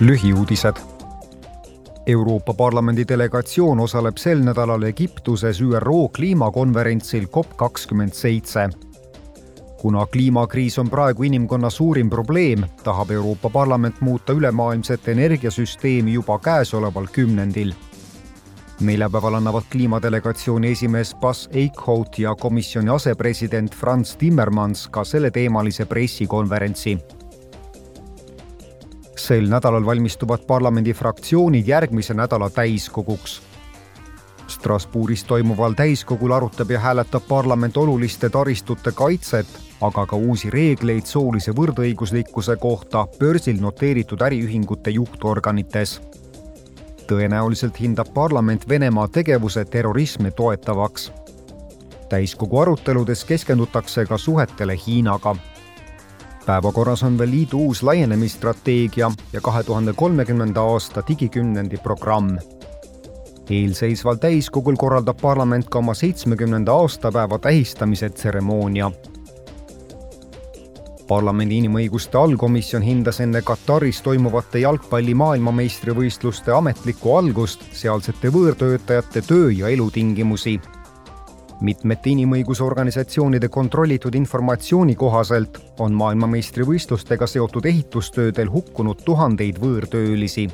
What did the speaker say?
lühiuudised. Euroopa Parlamendi delegatsioon osaleb sel nädalal Egiptuses ÜRO kliimakonverentsil COP kakskümmend seitse. kuna kliimakriis on praegu inimkonna suurim probleem, tahab Euroopa Parlament muuta ülemaailmset energiasüsteemi juba käesoleval kümnendil. neljapäeval annavad kliimadelegatsiooni esimees Buzz Eichhout ja komisjoni asepresident Franz Timmermans ka selleteemalise pressikonverentsi sel nädalal valmistuvad parlamendifraktsioonid järgmise nädala täiskoguks. Strasbourgis toimuval täiskogul arutab ja hääletab parlament oluliste taristute kaitset, aga ka uusi reegleid soolise võrdõiguslikkuse kohta börsil noteeritud äriühingute juhtorganites. tõenäoliselt hindab parlament Venemaa tegevuse terrorismi toetavaks. täiskogu aruteludes keskendutakse ka suhetele Hiinaga päevakorras on veel liidu uus laienemisstrateegia ja kahe tuhande kolmekümnenda aasta digikümnendi programm. eelseisval täiskogul korraldab parlament ka oma seitsmekümnenda aastapäeva tähistamise tseremoonia. parlamendi inimõiguste allkomisjon hindas enne Kataris toimuvate jalgpalli maailmameistrivõistluste ametlikku algust sealsete võõrtöötajate töö ja elutingimusi mitmete inimõigusorganisatsioonide kontrollitud informatsiooni kohaselt on maailmameistrivõistlustega seotud ehitustöödel hukkunud tuhandeid võõrtöölisi